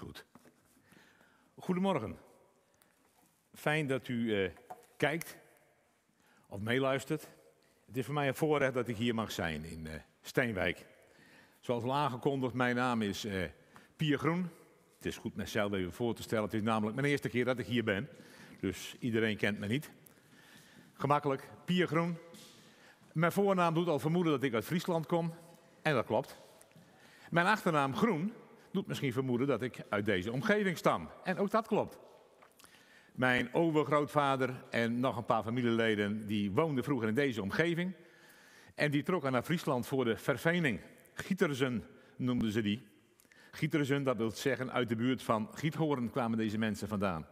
goed. Goedemorgen. Fijn dat u eh, kijkt of meeluistert. Het is voor mij een voorrecht dat ik hier mag zijn in uh, Steenwijk. Zoals al aangekondigd, mijn naam is uh, Pier Groen. Het is goed mezelf even voor te stellen. Het is namelijk mijn eerste keer dat ik hier ben. Dus iedereen kent me niet. Gemakkelijk, Pier Groen. Mijn voornaam doet al vermoeden dat ik uit Friesland kom. En dat klopt. Mijn achternaam Groen doet misschien vermoeden dat ik uit deze omgeving stam. En ook dat klopt. Mijn overgrootvader en nog een paar familieleden die woonden vroeger in deze omgeving. En die trokken naar Friesland voor de vervening. Gieterzen noemden ze die. Gieterzen, dat wil zeggen uit de buurt van Giethoorn kwamen deze mensen vandaan.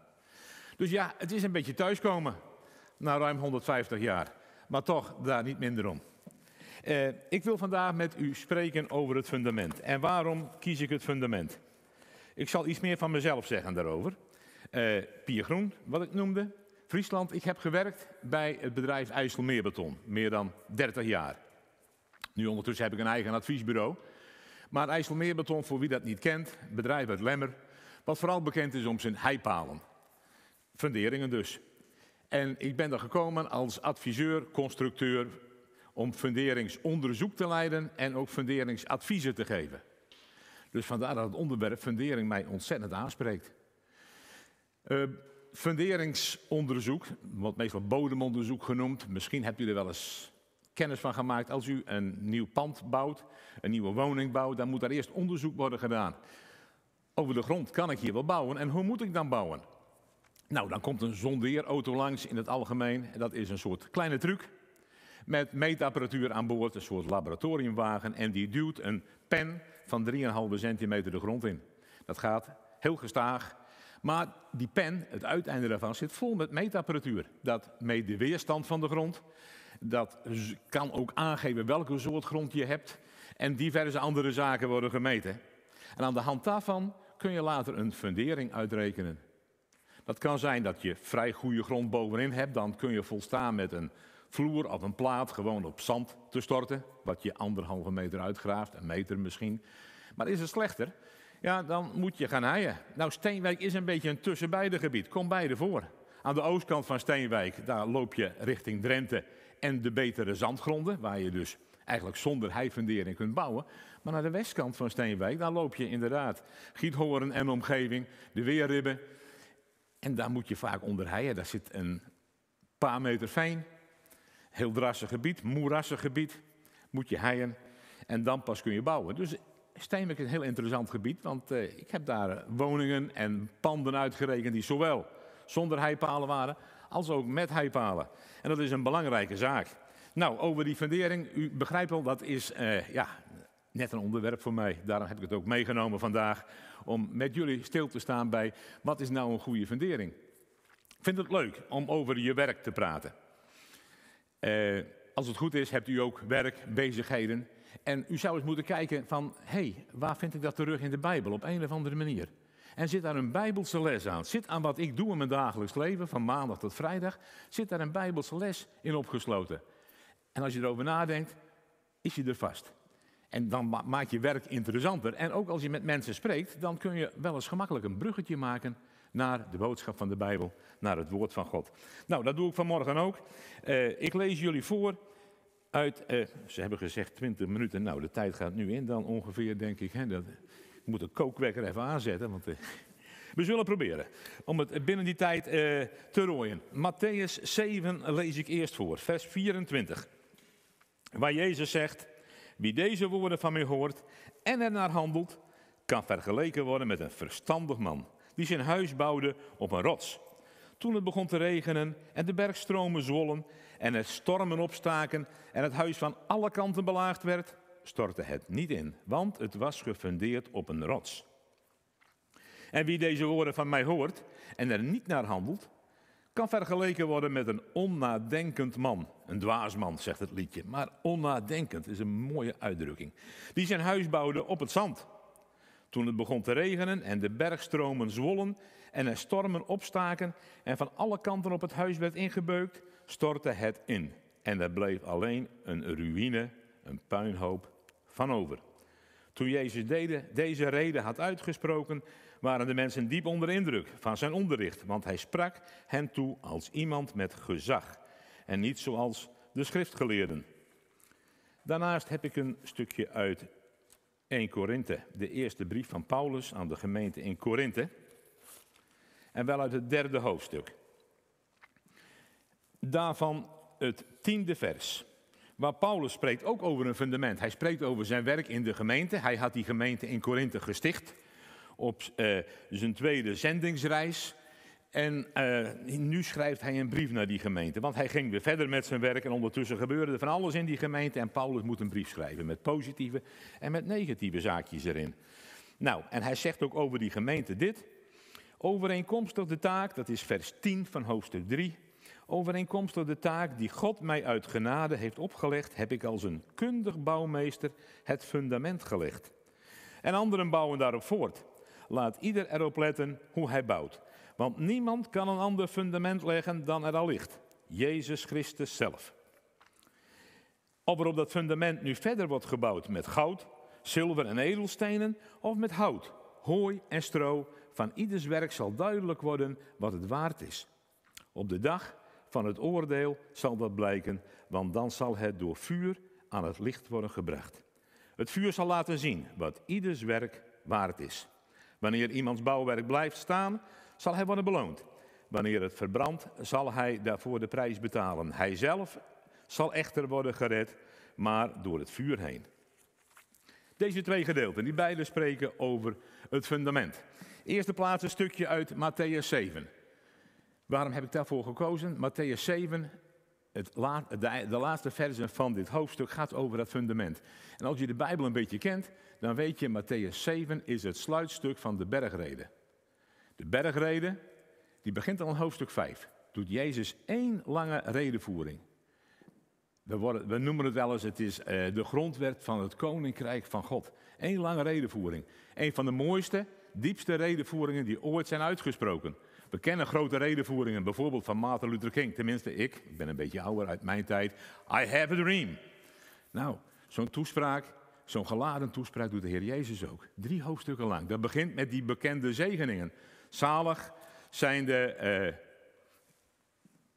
Dus ja, het is een beetje thuiskomen na ruim 150 jaar. Maar toch daar niet minder om. Uh, ik wil vandaag met u spreken over het fundament. En waarom kies ik het fundament? Ik zal iets meer van mezelf zeggen daarover. Uh, Pier Groen, wat ik noemde. Friesland, ik heb gewerkt bij het bedrijf IJsselmeerbeton. Meer dan 30 jaar. Nu ondertussen heb ik een eigen adviesbureau. Maar IJsselmeerbeton, voor wie dat niet kent, bedrijf uit Lemmer. Wat vooral bekend is om zijn heipalen. Funderingen dus. En ik ben er gekomen als adviseur, constructeur, om funderingsonderzoek te leiden en ook funderingsadviezen te geven. Dus vandaar dat het onderwerp fundering mij ontzettend aanspreekt. Uh, funderingsonderzoek, wordt meestal bodemonderzoek genoemd. Misschien hebt u er wel eens kennis van gemaakt. Als u een nieuw pand bouwt, een nieuwe woning bouwt, dan moet daar eerst onderzoek worden gedaan. Over de grond kan ik hier wel bouwen en hoe moet ik dan bouwen? Nou, dan komt een zondeerauto langs in het algemeen. Dat is een soort kleine truc met meetapparatuur aan boord, een soort laboratoriumwagen. En die duwt een pen van 3,5 centimeter de grond in. Dat gaat heel gestaag. Maar die pen, het uiteinde daarvan, zit vol met meetapparatuur. Dat meet de weerstand van de grond. Dat kan ook aangeven welke soort grond je hebt. En diverse andere zaken worden gemeten. En aan de hand daarvan kun je later een fundering uitrekenen. Dat kan zijn dat je vrij goede grond bovenin hebt. Dan kun je volstaan met een vloer of een plaat gewoon op zand te storten. Wat je anderhalve meter uitgraaft, een meter misschien. Maar is het slechter? Ja, dan moet je gaan heien. Nou, Steenwijk is een beetje een tussenbeide gebied. Kom beide voor. Aan de oostkant van Steenwijk, daar loop je richting Drenthe en de betere zandgronden, waar je dus eigenlijk zonder heifundering kunt bouwen. Maar naar de westkant van Steenwijk, daar loop je inderdaad Giethoorn en omgeving, de Weerribben. En daar moet je vaak onder heien. Daar zit een paar meter veen, heel drassig gebied, moerassig gebied, moet je heien en dan pas kun je bouwen. Dus Steenwijk is een heel interessant gebied, want uh, ik heb daar woningen en panden uitgerekend die zowel zonder heipalen waren, als ook met heipalen. En dat is een belangrijke zaak. Nou, over die fundering, u begrijpt wel, dat is uh, ja, net een onderwerp voor mij. Daarom heb ik het ook meegenomen vandaag, om met jullie stil te staan bij wat is nou een goede fundering. Ik vind het leuk om over je werk te praten. Uh, als het goed is, hebt u ook werk, bezigheden. En u zou eens moeten kijken van, hey, waar vind ik dat terug in de Bijbel op een of andere manier? En zit daar een Bijbelse les aan? Zit aan wat ik doe in mijn dagelijks leven, van maandag tot vrijdag, zit daar een Bijbelse les in opgesloten? En als je erover nadenkt, is je er vast. En dan maakt je werk interessanter. En ook als je met mensen spreekt, dan kun je wel eens gemakkelijk een bruggetje maken naar de boodschap van de Bijbel, naar het woord van God. Nou, dat doe ik vanmorgen ook. Uh, ik lees jullie voor uit, uh, ze hebben gezegd 20 minuten. Nou, de tijd gaat nu in dan ongeveer, denk ik. Hè, dat, ik moet de kookwekker even aanzetten, want uh, we zullen proberen om het binnen die tijd te rooien. Matthäus 7 lees ik eerst voor, vers 24. Waar Jezus zegt, wie deze woorden van mij hoort en er naar handelt, kan vergeleken worden met een verstandig man die zijn huis bouwde op een rots. Toen het begon te regenen en de bergstromen zwollen en er stormen opstaken en het huis van alle kanten belaagd werd, stortte het niet in, want het was gefundeerd op een rots. En wie deze woorden van mij hoort en er niet naar handelt, kan vergeleken worden met een onnadenkend man. Een dwaasman, zegt het liedje. Maar onnadenkend is een mooie uitdrukking. Die zijn huis bouwde op het zand. Toen het begon te regenen en de bergstromen zwollen en er stormen opstaken en van alle kanten op het huis werd ingebeukt, stortte het in. En er bleef alleen een ruïne, een puinhoop van over. Toen Jezus deze reden had uitgesproken, waren de mensen diep onder indruk van zijn onderricht, want hij sprak hen toe als iemand met gezag en niet zoals de schriftgeleerden. Daarnaast heb ik een stukje uit 1 Korinthe, de eerste brief van Paulus aan de gemeente in Korinthe. En wel uit het derde hoofdstuk. Daarvan het tiende vers. Waar Paulus spreekt ook over een fundament. Hij spreekt over zijn werk in de gemeente. Hij had die gemeente in Korinthe gesticht. Op uh, zijn tweede zendingsreis. En uh, nu schrijft hij een brief naar die gemeente. Want hij ging weer verder met zijn werk. En ondertussen gebeurde er van alles in die gemeente. En Paulus moet een brief schrijven. Met positieve en met negatieve zaakjes erin. Nou, en hij zegt ook over die gemeente dit. Overeenkomstig de taak, dat is vers 10 van hoofdstuk 3. Overeenkomstig de taak die God mij uit genade heeft opgelegd, heb ik als een kundig bouwmeester het fundament gelegd. En anderen bouwen daarop voort. Laat ieder erop letten hoe hij bouwt. Want niemand kan een ander fundament leggen dan er al ligt. Jezus Christus zelf. Of er op dat fundament nu verder wordt gebouwd met goud, zilver en edelstenen of met hout, hooi en stro, van ieders werk zal duidelijk worden wat het waard is. Op de dag van het oordeel zal dat blijken, want dan zal het door vuur aan het licht worden gebracht. Het vuur zal laten zien wat ieders werk waard is. Wanneer iemands bouwwerk blijft staan, zal hij worden beloond. Wanneer het verbrandt, zal hij daarvoor de prijs betalen. Hij zelf zal echter worden gered, maar door het vuur heen. Deze twee gedeelten, die beide spreken over het fundament. Eerste plaats een stukje uit Matthäus 7. Waarom heb ik daarvoor gekozen? Matthäus 7, het de, laatste versen van dit hoofdstuk gaat over het fundament. En als je de Bijbel een beetje kent, dan weet je, Matthäus 7 is het sluitstuk van de bergreden. De bergreden, die begint al in hoofdstuk 5. Doet Jezus één lange redenvoering. We, noemen het wel eens, het is uh, de grondwet van het koninkrijk van God. Eén lange redenvoering. Een van de mooiste, diepste redenvoeringen die ooit zijn uitgesproken. We kennen grote redenvoeringen, bijvoorbeeld van Martin Luther King. Tenminste, ik, ik ben een beetje ouder uit mijn tijd. I have a dream. Nou, zo'n toespraak, zo'n geladen toespraak doet de Heer Jezus ook. Drie hoofdstukken lang. Dat begint met die bekende zegeningen. Zalig zijn de. Uh,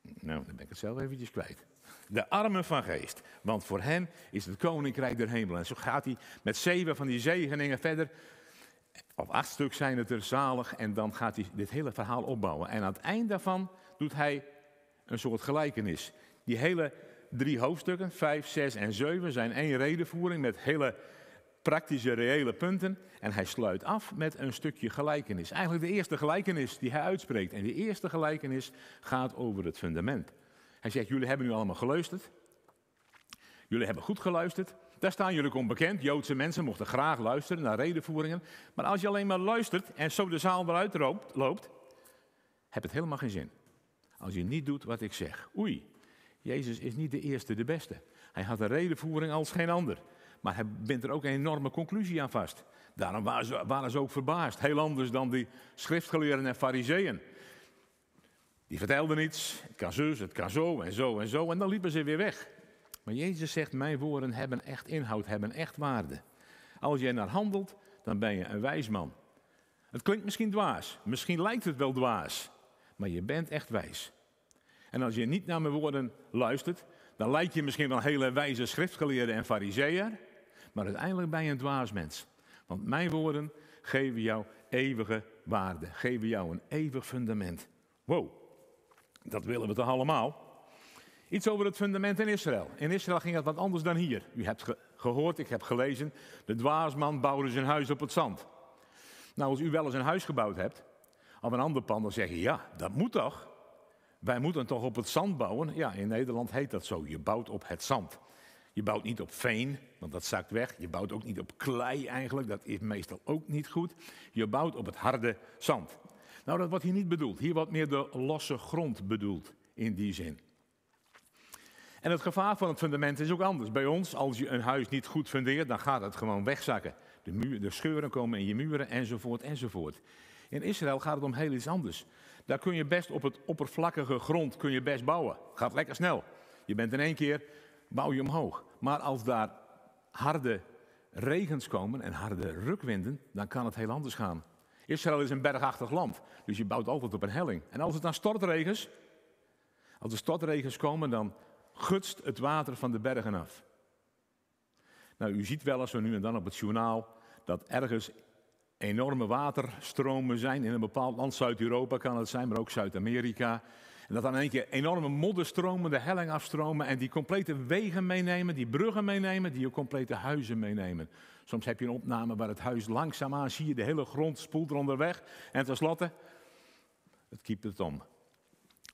nou, dan ben ik het zelf eventjes kwijt. De armen van geest. Want voor hen is het koninkrijk der hemel. En zo gaat hij met zeven van die zegeningen verder of acht stuk zijn het er zalig. En dan gaat hij dit hele verhaal opbouwen. En aan het eind daarvan doet hij een soort gelijkenis. Die hele drie hoofdstukken, vijf, zes en zeven, zijn één redenvoering met hele praktische, reële punten. En hij sluit af met een stukje gelijkenis. Eigenlijk de eerste gelijkenis die hij uitspreekt. En die eerste gelijkenis gaat over het fundament. Hij zegt, jullie hebben nu allemaal geluisterd. Jullie hebben goed geluisterd. Daar staan jullie onbekend. Joodse mensen mochten graag luisteren naar redenvoeringen. Maar als je alleen maar luistert en zo de zaal eruit loopt, heb het helemaal geen zin. Als je niet doet wat ik zeg. Oei, Jezus is niet de eerste, de beste. Hij had een redenvoering als geen ander. Maar hij bindt er ook een enorme conclusie aan vast. Daarom waren ze, ook verbaasd. Heel anders dan die schriftgeleerden en fariseeën. Die vertelden iets. Het kan het kan zo en zo en zo. En dan liepen ze weer weg. Maar Jezus zegt, mijn woorden hebben echt inhoud, hebben echt waarde. Als jij naar handelt, dan ben je een wijs man. Het klinkt misschien dwaas, misschien lijkt het wel dwaas, maar je bent echt wijs. En als je niet naar mijn woorden luistert, dan lijkt je misschien wel hele wijze schriftgeleerde en fariseer, maar uiteindelijk ben je een dwaas mens. Want mijn woorden geven jou eeuwige waarde, geven jou een eeuwig fundament. Wow, dat willen we toch allemaal? Iets over het fundament in Israël. In Israël ging het wat anders dan hier. U hebt gehoord, ik heb gelezen, de dwaasman bouwde zijn huis op het zand. Nou, als u wel eens een huis gebouwd hebt, of een ander pand, dan zeg je, ja, dat moet toch? Wij moeten toch op het zand bouwen? Ja, in Nederland heet dat zo. Je bouwt op het zand. Je bouwt niet op veen, want dat zakt weg. Je bouwt ook niet op klei eigenlijk, dat is meestal ook niet goed. Je bouwt op het harde zand. Nou, dat wordt hier niet bedoeld. Hier wordt meer de losse grond bedoeld in die zin. En het gevaar van het fundament is ook anders. Bij ons, als je een huis niet goed fundeert, dan gaat het gewoon wegzakken. De, muur, de scheuren komen in je muren, enzovoort, enzovoort. In Israël gaat het om heel iets anders. Daar kun je best op het oppervlakkige grond kun je best bouwen. Gaat lekker snel. Je bent in één keer, bouw je omhoog. Maar als daar harde regens komen en harde rukwinden, dan kan het heel anders gaan. Israël is een bergachtig land, dus je bouwt altijd op een helling. En als het dan stortregens, als er stortregens komen, dan gutst het water van de bergen af. Nou, u ziet wel eens nu en dan op het journaal dat ergens enorme waterstromen zijn in een bepaald land. Zuid-Europa kan het zijn, maar ook Zuid-Amerika. En dat dan in keer enorme modderstromen de helling afstromen en die complete wegen meenemen, die bruggen meenemen, die ook complete huizen meenemen. Soms heb je een opname waar het huis langzaamaan zie je de hele grond spoelt eronder weg. En tenslotte, het kiept het om.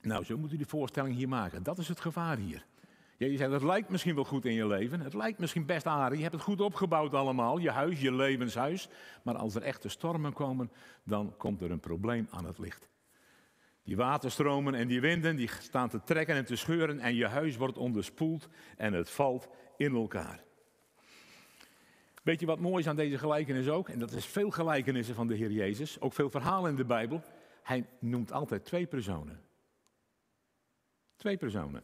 Nou, zo moet u die voorstelling hier maken. Dat is het gevaar hier. Je zegt, het lijkt misschien wel goed in je leven. Het lijkt misschien best aardig. Je hebt het goed opgebouwd allemaal. Je huis, je levenshuis. Maar als er echte stormen komen, dan komt er een probleem aan het licht. Die waterstromen en die winden, die staan te trekken en te scheuren. En je huis wordt onderspoeld en het valt in elkaar. Weet je wat mooi is aan deze gelijkenis ook? En dat is veel gelijkenissen van de Heer Jezus. Ook veel verhalen in de Bijbel. Hij noemt altijd twee personen. Twee personen.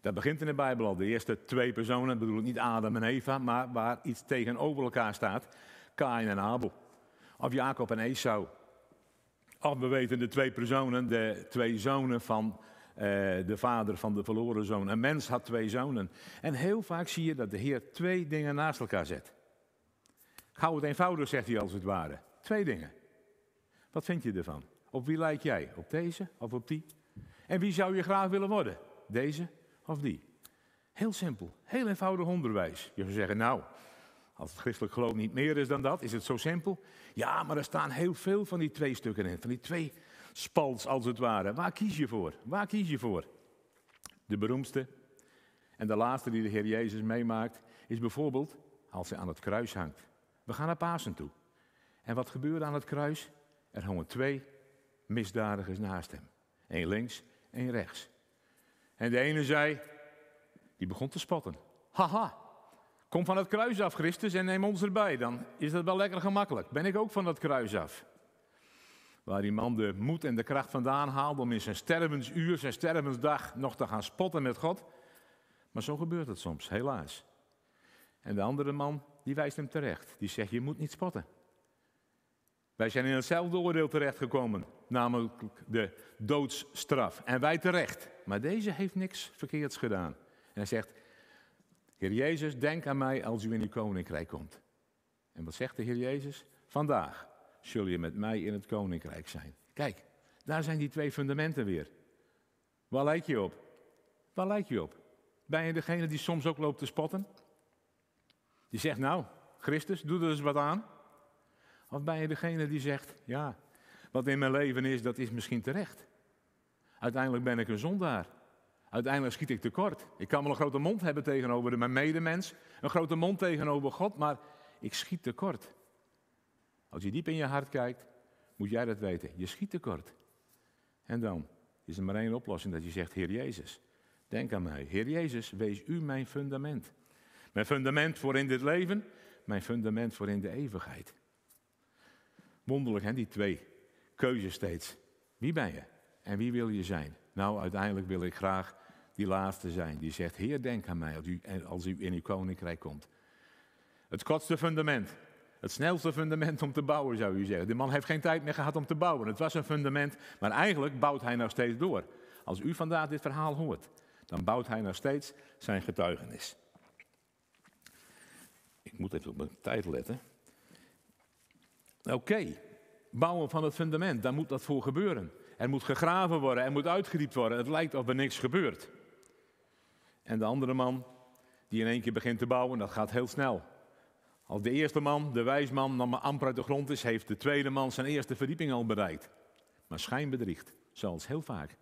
Dat begint in de Bijbel al. De eerste twee personen, bedoel ik niet Adam en Eva, maar waar iets tegenover elkaar staat. Kain en Abel. Of Jacob en Esau. Of we weten de twee personen, de twee zonen van eh, de vader van de verloren zoon. Een mens had twee zonen. En heel vaak zie je dat de Heer twee dingen naast elkaar zet. Gauw het eenvoudig, zegt hij als het ware. Twee dingen. Wat vind je ervan? Op wie lijk jij? Op deze of op die? En wie zou je graag willen worden? Deze of die? Heel simpel, heel eenvoudig onderwijs. Je zou zeggen, nou, als het christelijk geloof niet meer is dan dat, is het zo simpel. Ja, maar er staan heel veel van die twee stukken in, van die twee spals als het ware. Waar kies je voor? Waar kies je voor? De beroemdste en de laatste die de Heer Jezus meemaakt, is bijvoorbeeld als hij aan het kruis hangt. We gaan naar Pasen toe. En wat gebeurde aan het kruis? Er hongen twee misdadigers naast hem. Eén links, één rechts. En de ene zei, die begon te spotten. Haha, kom van het kruis af, Christus, en neem ons erbij. Dan is dat wel lekker gemakkelijk. Ben ik ook van dat kruis af. Waar die man de moed en de kracht vandaan haalde om in zijn stervensuur, zijn stervensdag, nog te gaan spotten met God. Maar zo gebeurt het soms, helaas. En de andere man, die wijst hem terecht. Die zegt, je moet niet spotten. Wij zijn in hetzelfde oordeel terechtgekomen, namelijk de doodsstraf. En wij terecht. Maar deze heeft niks verkeerds gedaan. En hij zegt, Heer Jezus, denk aan mij als u in uw koninkrijk komt. En wat zegt de Heer Jezus? Vandaag zul je met mij in het koninkrijk zijn. Kijk, daar zijn die twee fundamenten weer. Waar lijk je op? Waar lijk je op? Ben je degene die soms ook loopt te spotten? Die zegt, nou, Christus, doe er eens wat aan. Of ben je degene die zegt, ja, wat in mijn leven is, dat is misschien terecht. Uiteindelijk ben ik een zondaar. Uiteindelijk schiet ik tekort. Ik kan wel een grote mond hebben tegenover mijn medemens, een grote mond tegenover God, maar ik schiet tekort. Als je diep in je hart kijkt, moet jij dat weten. Je schiet tekort. En dan is er maar één oplossing dat je zegt, Heer Jezus, denk aan mij. Heer Jezus, wees u mijn fundament. Mijn fundament voor in dit leven, mijn fundament voor in de eeuwigheid. Wonderlijk, hè, die twee keuzes steeds. Wie ben je en wie wil je zijn? Nou, uiteindelijk wil ik graag die laatste zijn. Die zegt, Heer, denk aan mij als u, als u in uw koninkrijk komt. Het kortste fundament. Het snelste fundament om te bouwen, zou u zeggen. De man heeft geen tijd meer gehad om te bouwen. Het was een fundament, maar eigenlijk bouwt hij nog steeds door. Als u vandaag dit verhaal hoort, dan bouwt hij nog steeds zijn getuigenis. Ik moet even op mijn tijd letten. Oké, bouwen van het fundament, daar moet dat voor gebeuren. Er moet gegraven worden, er moet uitgediept worden. Het lijkt of er niks gebeurt. En de andere man, die in één keer begint te bouwen, dat gaat heel snel. Als de eerste man, de wijsman, nog maar amper uit de grond is, heeft de tweede man zijn eerste verdieping al bereikt. Maar schijn bedriegt, zoals heel vaak.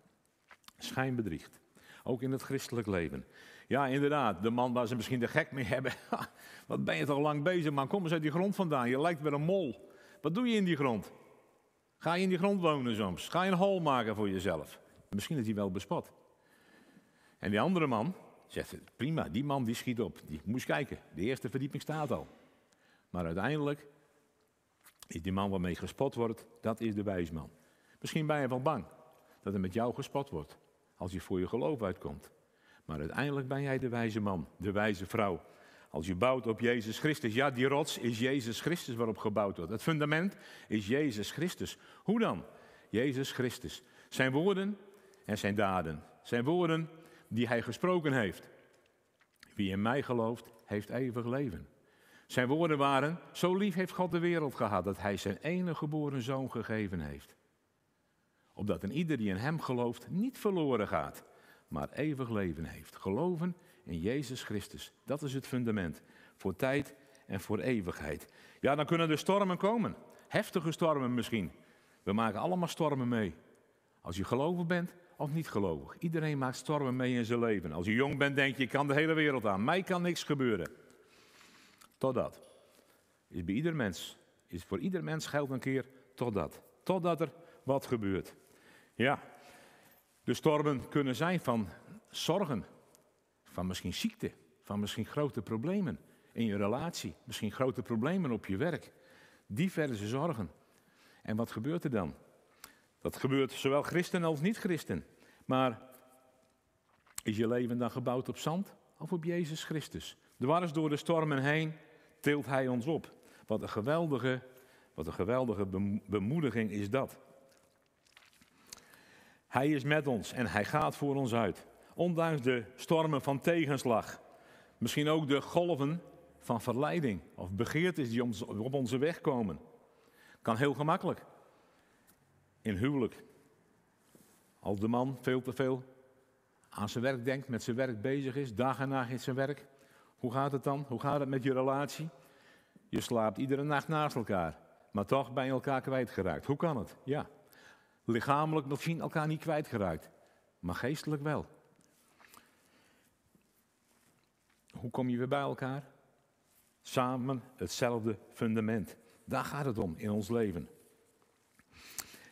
Schijn bedriegt. Ook in het christelijk leven. Ja, inderdaad, de man waar ze misschien de gek mee hebben. Wat ben je toch lang bezig, man? Kom eens uit die grond vandaan. Je lijkt weer een mol. Wat doe je in die grond? Ga je in die grond wonen soms? Ga je een hol maken voor jezelf? Misschien is hij wel bespot. En die andere man zegt, prima, die man die schiet op. Die moest kijken, de eerste verdieping staat al. Maar uiteindelijk is die man waarmee gespot wordt, dat is de wijsman. Misschien ben je wel bang dat er met jou gespot wordt, als je voor je geloof uitkomt. Maar uiteindelijk ben jij de wijze man, de wijze vrouw. Als je bouwt op Jezus Christus, ja, die rots is Jezus Christus waarop gebouwd wordt. Het fundament is Jezus Christus. Hoe dan? Jezus Christus. Zijn woorden en zijn daden. Zijn woorden die hij gesproken heeft. Wie in mij gelooft, heeft eeuwig leven. Zijn woorden waren: Zo lief heeft God de wereld gehad dat hij zijn enige geboren zoon gegeven heeft. Opdat een ieder die in hem gelooft niet verloren gaat, maar eeuwig leven heeft. Geloven in Jezus Christus, dat is het fundament voor tijd en voor eeuwigheid. Ja, dan kunnen er stormen komen. Heftige stormen misschien. We maken allemaal stormen mee. Als je gelovig bent of niet gelovig. Iedereen maakt stormen mee in zijn leven. Als je jong bent, denk je, ik kan de hele wereld aan. Mij kan niks gebeuren. Totdat. Is bij ieder mens. Is voor ieder mens geldt een keer totdat. Totdat er wat gebeurt. Ja, de stormen kunnen zijn van zorgen, van misschien ziekte, van misschien grote problemen in je relatie, misschien grote problemen op je werk. Diverse zorgen. En wat gebeurt er dan? Dat gebeurt zowel christen als niet-christen. Maar is je leven dan gebouwd op zand of op Jezus Christus? Dwars door de stormen heen tilt Hij ons op. Wat een geweldige, wat een geweldige bemoediging is dat. Hij is met ons en hij gaat voor ons uit. Ondanks de stormen van tegenslag. Misschien ook de golven van verleiding of begeertes die op onze weg komen. Kan heel gemakkelijk. In huwelijk. Als de man veel te veel aan zijn werk denkt, met zijn werk bezig is, dag en nacht in zijn werk. Hoe gaat het dan? Hoe gaat het met je relatie? Je slaapt iedere nacht naast elkaar, maar toch ben je elkaar kwijtgeraakt. Hoe kan het? Ja, lichamelijk misschien elkaar niet kwijtgeraakt, maar geestelijk wel. Hoe kom je weer bij elkaar? Samen hetzelfde fundament. Daar gaat het om in ons leven.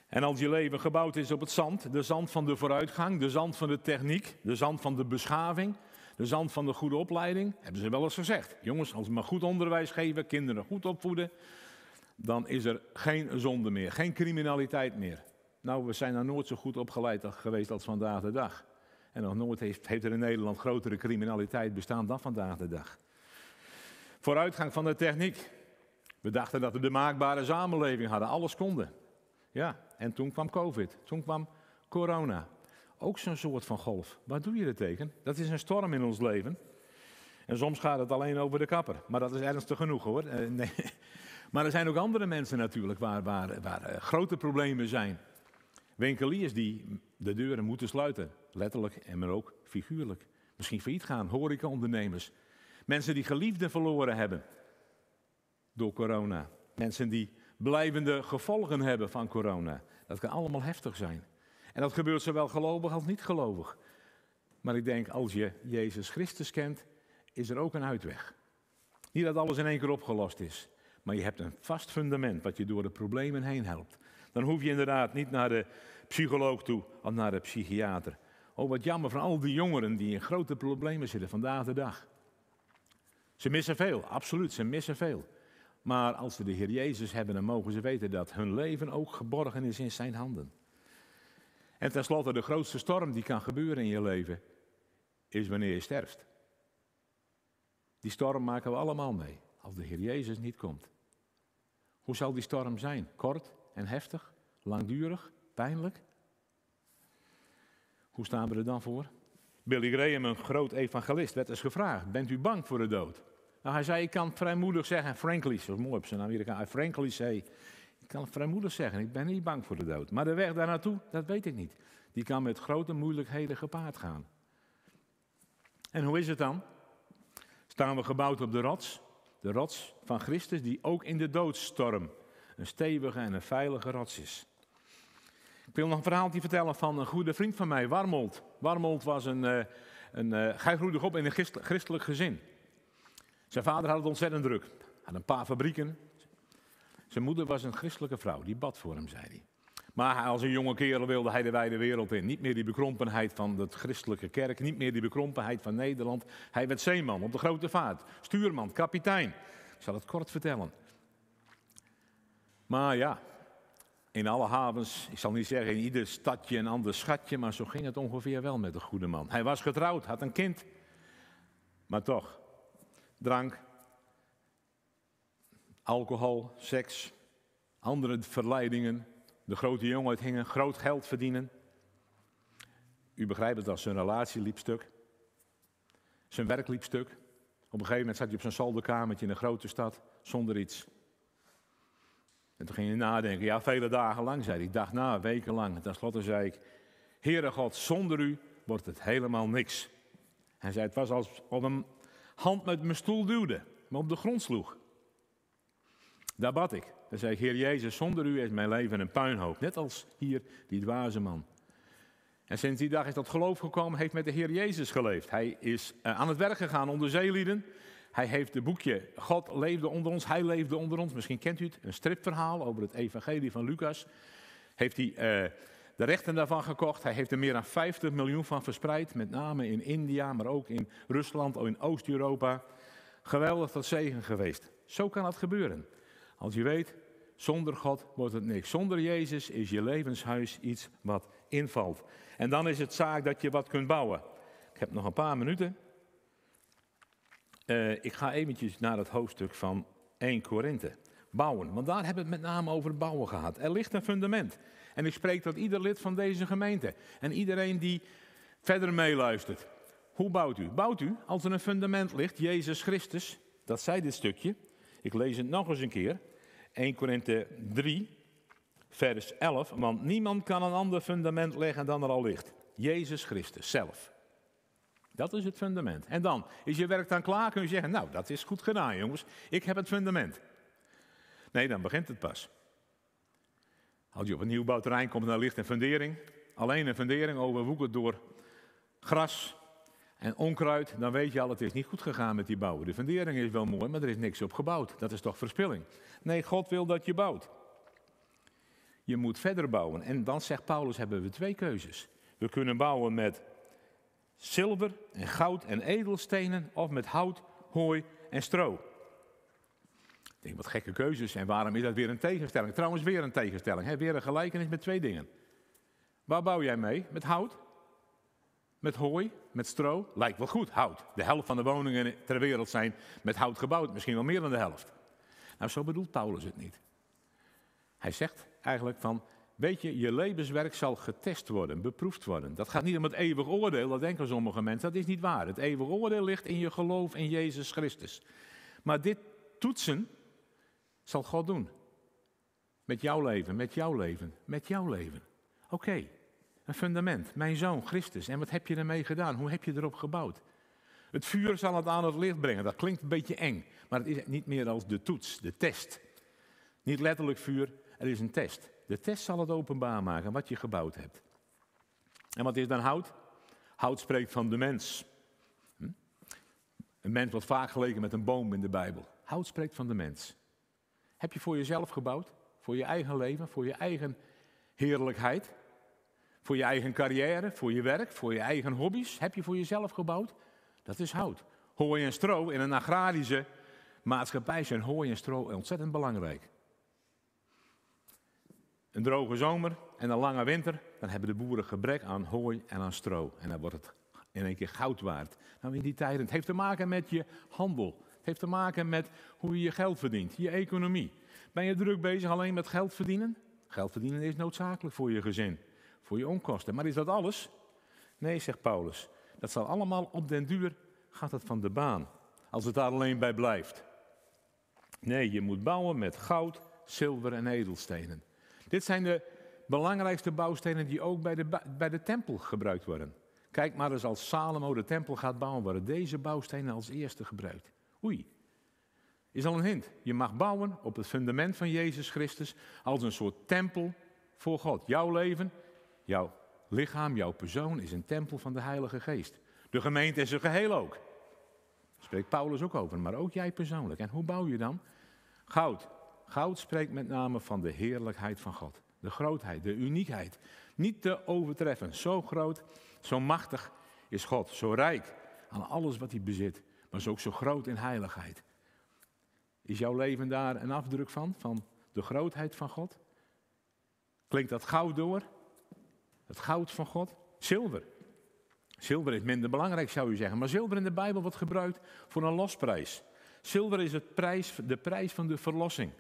En als je leven gebouwd is op het zand, de zand van de vooruitgang, de zand van de techniek, de zand van de beschaving, de zand van de goede opleiding, hebben ze wel eens gezegd. Jongens, als we maar goed onderwijs geven, kinderen goed opvoeden, dan is er geen zonde meer, geen criminaliteit meer. Nou, we zijn nog nooit zo goed opgeleid geweest als vandaag de dag. En nog nooit heeft, heeft er in Nederland grotere criminaliteit bestaan dan vandaag de dag. Vooruitgang van de techniek. We dachten dat we de maakbare samenleving hadden, alles konden. Ja, en toen kwam COVID, toen kwam corona. Ook zo'n soort van golf. Wat doe je er tegen? Dat is een storm in ons leven. En soms gaat het alleen over de kapper. Maar dat is ernstig genoeg hoor. Eh, nee. Maar er zijn ook andere mensen natuurlijk waar, waar, waar eh, grote problemen zijn. Winkeliers die de deuren moeten sluiten, letterlijk en maar ook figuurlijk. Misschien failliet gaan, horecaondernemers. Mensen die geliefden verloren hebben door corona. Mensen die blijvende gevolgen hebben van corona. Dat kan allemaal heftig zijn. En dat gebeurt zowel gelovig als niet gelovig. Maar ik denk, als je Jezus Christus kent, is er ook een uitweg. Niet dat alles in één keer opgelost is, maar je hebt een vast fundament wat je door de problemen heen helpt. Dan hoef je inderdaad niet naar de psycholoog toe of naar de psychiater. Oh, wat jammer van al die jongeren die in grote problemen zitten vandaag de dag. Ze missen veel, absoluut, ze missen veel. Maar als ze de Heer Jezus hebben, dan mogen ze weten dat hun leven ook geborgen is in zijn handen. En tenslotte, de grootste storm die kan gebeuren in je leven, is wanneer je sterft. Die storm maken we allemaal mee, als de Heer Jezus niet komt. Hoe zal die storm zijn? Kort en heftig? Langdurig? Pijnlijk? Hoe staan we er dan voor? Billy Graham, een groot evangelist, werd eens gevraagd: Bent u bang voor de dood? Nou, hij zei: Ik kan vrijmoedig zeggen, frankly, zoals mooi op zijn Amerikaan, frankly say, ik kan vrijmoedig zeggen: Ik ben niet bang voor de dood. Maar de weg daar naartoe, dat weet ik niet. Die kan met grote moeilijkheden gepaard gaan. En hoe is het dan? Staan we gebouwd op de rots? De rots van Christus, die ook in de doodstorm een stevige en een veilige rots is. Ik wil nog een verhaaltje vertellen van een goede vriend van mij, Warmold. Warmold was een, uh, een hij groeide op in een christelijk gezin. Zijn vader had het ontzettend druk. Had een paar fabrieken. Zijn moeder was een christelijke vrouw, die bad voor hem, zei hij. Maar als een jonge kerel wilde hij de wijde wereld in. Niet meer die bekrompenheid van de christelijke kerk, niet meer die bekrompenheid van Nederland. Hij werd zeeman op de grote vaart, stuurman, kapitein. Ik zal het kort vertellen. Maar ja, in alle havens, ik zal niet zeggen in ieder stadje een ander schatje, maar zo ging het ongeveer wel met de goede man. Hij was getrouwd, had een kind. Maar toch, drank, alcohol, seks, andere verleidingen. De grote jongen hingen, groot geld verdienen. U begrijpt het als zijn relatie liep stuk. Zijn werk liep stuk. Op een gegeven moment zat hij op zijn zolderkamertje in een grote stad zonder iets. En toen ging hij nadenken. Ja, vele dagen lang, zei hij. Dacht na, weken lang. En tenslotte zei ik, Heere God, zonder u wordt het helemaal niks. Hij zei, het was als op een hand met mijn stoel duwde, me op de grond sloeg. Daar bad ik. Dan zei ik, Heer Jezus, zonder u is mijn leven een puinhoop. Net als hier die dwaze man. En sinds die dag is dat geloof gekomen, heeft met de Heer Jezus geleefd. Hij is eh, aan het werk gegaan onder zeelieden. Hij heeft het boekje God leefde onder ons, hij leefde onder ons. Misschien kent u het, een stripverhaal over het evangelie van Lucas. Heeft hij uh, de rechten daarvan gekocht. Hij heeft er meer dan 50 miljoen van verspreid. Met name in India, maar ook in Rusland, in Oost-Europa. Geweldig tot zegen geweest. Zo kan het gebeuren. Als je weet, zonder God wordt het niks. Zonder Jezus is je levenshuis iets wat invalt. En dan is het zaak dat je wat kunt bouwen. Ik heb nog een paar minuten. Uh, ik ga eventjes naar het hoofdstuk van 1 Korinthe. Bouwen, want daar hebben we het met name over bouwen gehad. Er ligt een fundament. En ik spreek tot ieder lid van deze gemeente. En iedereen die verder meeluistert. Hoe bouwt u? Bouwt u als er een fundament ligt, Jezus Christus. Dat zei dit stukje. Ik lees het nog eens een keer. 1 Korinthe 3, vers 11. Want niemand kan een ander fundament leggen dan er al ligt. Jezus Christus zelf. Dat is het fundament. En dan is je werk dan klaar, kun je zeggen, nou dat is goed gedaan jongens, ik heb het fundament. Nee, dan begint het pas. Als je op een nieuwbouwterrein komt daar ligt een fundering, alleen een fundering overwoekerd door gras en onkruid, dan weet je al, het is niet goed gegaan met die bouwen. De fundering is wel mooi, maar er is niks op gebouwd. Dat is toch verspilling? Nee, God wil dat je bouwt. Je moet verder bouwen. En dan zegt Paulus, hebben we twee keuzes. We kunnen bouwen met zilver en goud en edelstenen of met hout, hooi en stro. Ik denk, wat gekke keuzes. En waarom is dat weer een tegenstelling? Trouwens, weer een tegenstelling. Hè? Weer een gelijkenis met twee dingen. Waar bouw jij mee? Met hout? Met hooi? Met stro? Lijkt wel goed, hout. De helft van de woningen ter wereld zijn met hout gebouwd. Misschien wel meer dan de helft. Nou, zo bedoelt Paulus het niet. Hij zegt eigenlijk van, weet je, je levenswerk zal getest worden, beproefd worden. Dat gaat niet om het eeuwig oordeel, dat denken sommige mensen. Dat is niet waar. Het eeuwig oordeel ligt in je geloof in Jezus Christus. Maar dit toetsen zal God doen. Met jouw leven, met jouw leven, met jouw leven. Oké, een fundament. Mijn zoon, Christus. En wat heb je ermee gedaan? Hoe heb je erop gebouwd? Het vuur zal het aan het licht brengen. Dat klinkt een beetje eng, maar het is niet meer als de toets, de test. Niet letterlijk vuur, er is een test. De test zal het openbaar maken wat je gebouwd hebt. En wat is dan hout? Hout spreekt van de mens. Hm? Een mens wordt vaak geleken met een boom in de Bijbel. Hout spreekt van de mens. Heb je voor jezelf gebouwd? Voor je eigen leven, voor je eigen heerlijkheid? Voor je eigen carrière, voor je werk, voor je eigen hobby's? Heb je voor jezelf gebouwd? Dat is hout. Hooi en stro in een agrarische maatschappij zijn hooi en stro ontzettend belangrijk. Een droge zomer en een lange winter, dan hebben de boeren gebrek aan hooi en aan stro. En dan wordt het in één keer goud waard. Nou, in die tijden, het heeft te maken met je handel. Heeft te maken met hoe je je geld verdient, je economie. Ben je druk bezig alleen met geld verdienen? Geld verdienen is noodzakelijk voor je gezin, voor je onkosten. Maar is dat alles? Nee, zegt Paulus. Dat zal allemaal op den duur, gaat het van de baan. Als het daar alleen bij blijft. Nee, je moet bouwen met goud, zilver en edelstenen. Dit zijn de belangrijkste bouwstenen die ook bij de, bij de tempel gebruikt worden. Kijk maar eens als Salomo de tempel gaat bouwen, worden deze bouwstenen als eerste gebruikt. Oei, is al een hint. Je mag bouwen op het fundament van Jezus Christus als een soort tempel voor God. Jouw leven, jouw lichaam, jouw persoon is een tempel van de Heilige Geest. De gemeente is een geheel ook. Daar spreekt Paulus ook over, maar ook jij persoonlijk. En hoe bouw je dan? Goud. Goud spreekt met name van de heerlijkheid van God. De grootheid, de uniekheid. Niet te overtreffen. Zo groot, zo machtig is God. Zo rijk aan alles wat hij bezit. Maar ook zo groot in heiligheid. Is jouw leven daar een afdruk van? Van de grootheid van God? Klinkt dat goud door? Het goud van God? Zilver. Zilver is minder belangrijk, zou je zeggen. Maar zilver in de Bijbel wordt gebruikt voor een losprijs. Zilver is het prijs, de prijs van de verlossing.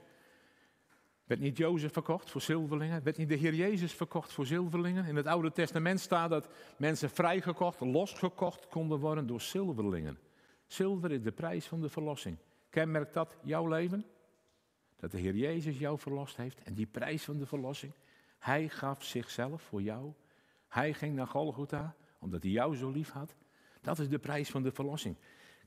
Werd niet Jozef verkocht voor zilverlingen? Werd niet de Heer Jezus verkocht voor zilverlingen? In het Oude Testament staat dat mensen vrijgekocht, losgekocht konden worden door zilverlingen. Zilver is de prijs van de verlossing. Kenmerkt dat jouw leven? Dat de Heer Jezus jou verlost heeft en die prijs van de verlossing. Hij gaf zichzelf voor jou. Hij ging naar Golgotha omdat hij jou zo lief had. Dat is de prijs van de verlossing.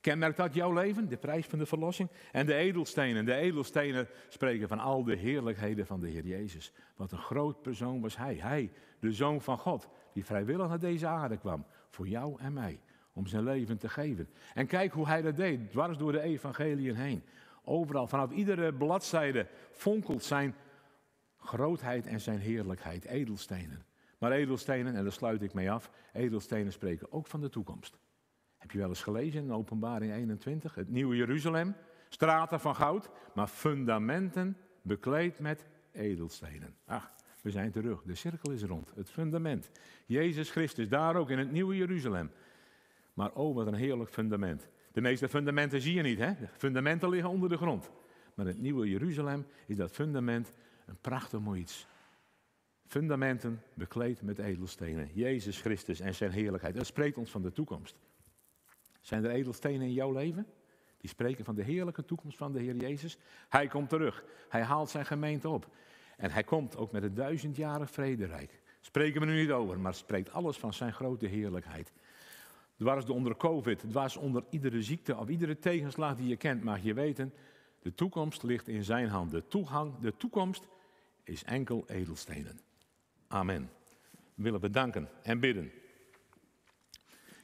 Kenmerkt dat jouw leven, de prijs van de verlossing? En de edelstenen. De edelstenen spreken van al de heerlijkheden van de Heer Jezus. Wat een groot persoon was hij. Hij, de Zoon van God, die vrijwillig naar deze aarde kwam. Voor jou en mij. Om zijn leven te geven. En kijk hoe hij dat deed, dwars door de evangeliën heen. Overal, vanaf iedere bladzijde fonkelt zijn grootheid en zijn heerlijkheid. Edelstenen. Maar edelstenen, en daar sluit ik mee af, edelstenen spreken ook van de toekomst. Heb je wel eens gelezen in Openbaring 21? Het nieuwe Jeruzalem, straten van goud, maar fundamenten bekleed met edelstenen. Ach, we zijn terug, de cirkel is rond, het fundament. Jezus Christus, daar ook in het nieuwe Jeruzalem. Maar oh, wat een heerlijk fundament. De meeste fundamenten zie je niet, hè? Fundamenten liggen onder de grond. Maar het nieuwe Jeruzalem is dat fundament een prachtig mooi iets. Fundamenten bekleed met edelstenen. Jezus Christus en zijn heerlijkheid. Dat spreekt ons van de toekomst. Zijn er edelstenen in jouw leven? Die spreken van de heerlijke toekomst van de Heer Jezus. Hij komt terug. Hij haalt zijn gemeente op. En hij komt ook met het duizendjarig vrederijk. Spreken we nu niet over, maar spreekt alles van zijn grote heerlijkheid. Dwars onder COVID, dwars onder iedere ziekte of iedere tegenslag die je kent, mag je weten, de toekomst ligt in zijn hand. De, toegang, de toekomst is enkel edelstenen. Amen. We willen bedanken en bidden.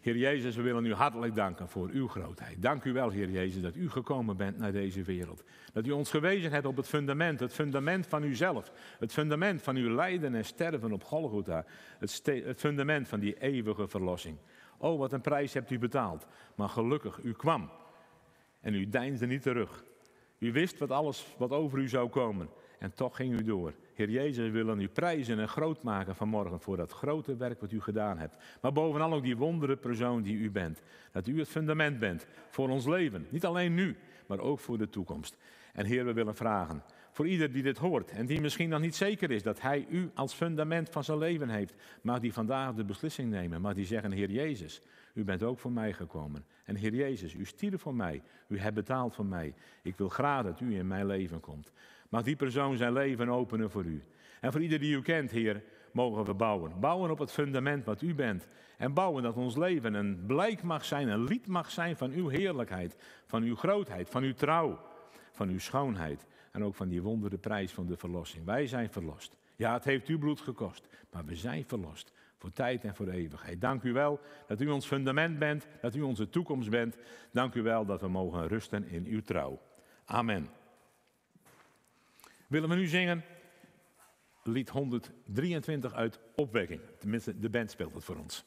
Heer Jezus, we willen u hartelijk danken voor uw grootheid. Dank u wel, Heer Jezus, dat u gekomen bent naar deze wereld. Dat u ons gewezen hebt op het fundament, het fundament van uzelf. Het fundament van uw lijden en sterven op Golgotha. Het, het fundament van die eeuwige verlossing. Oh, wat een prijs hebt u betaald. Maar gelukkig, u kwam. En u deinsde niet terug. U wist wat alles wat over u zou komen. En toch ging u door. Heer Jezus, we willen u prijzen en groot maken vanmorgen voor dat grote werk wat u gedaan hebt. Maar bovenal ook die wondere persoon die u bent. Dat u het fundament bent voor ons leven. Niet alleen nu, maar ook voor de toekomst. En Heer, we willen vragen voor ieder die dit hoort en die misschien nog niet zeker is dat hij u als fundament van zijn leven heeft. Mag die vandaag de beslissing nemen. Mag die zeggen, Heer Jezus, u bent ook voor mij gekomen. En Heer Jezus, u stierf voor mij. U hebt betaald voor mij. Ik wil graag dat u in mijn leven komt. Mag die persoon zijn leven openen voor u. En voor ieder die u kent, Heer, mogen we bouwen. Bouwen op het fundament wat u bent. En bouwen dat ons leven een blijk mag zijn, een lied mag zijn van uw heerlijkheid, van uw grootheid, van uw trouw, van uw schoonheid. En ook van die wondere prijs van de verlossing. Wij zijn verlost. Ja, het heeft uw bloed gekost, maar we zijn verlost. Voor tijd en voor eeuwigheid. Dank u wel dat u ons fundament bent, dat u onze toekomst bent. Dank u wel dat we mogen rusten in uw trouw. Amen. Willen we nu zingen? Lied 123 uit Opwekking. Tenminste, de band speelt het voor ons.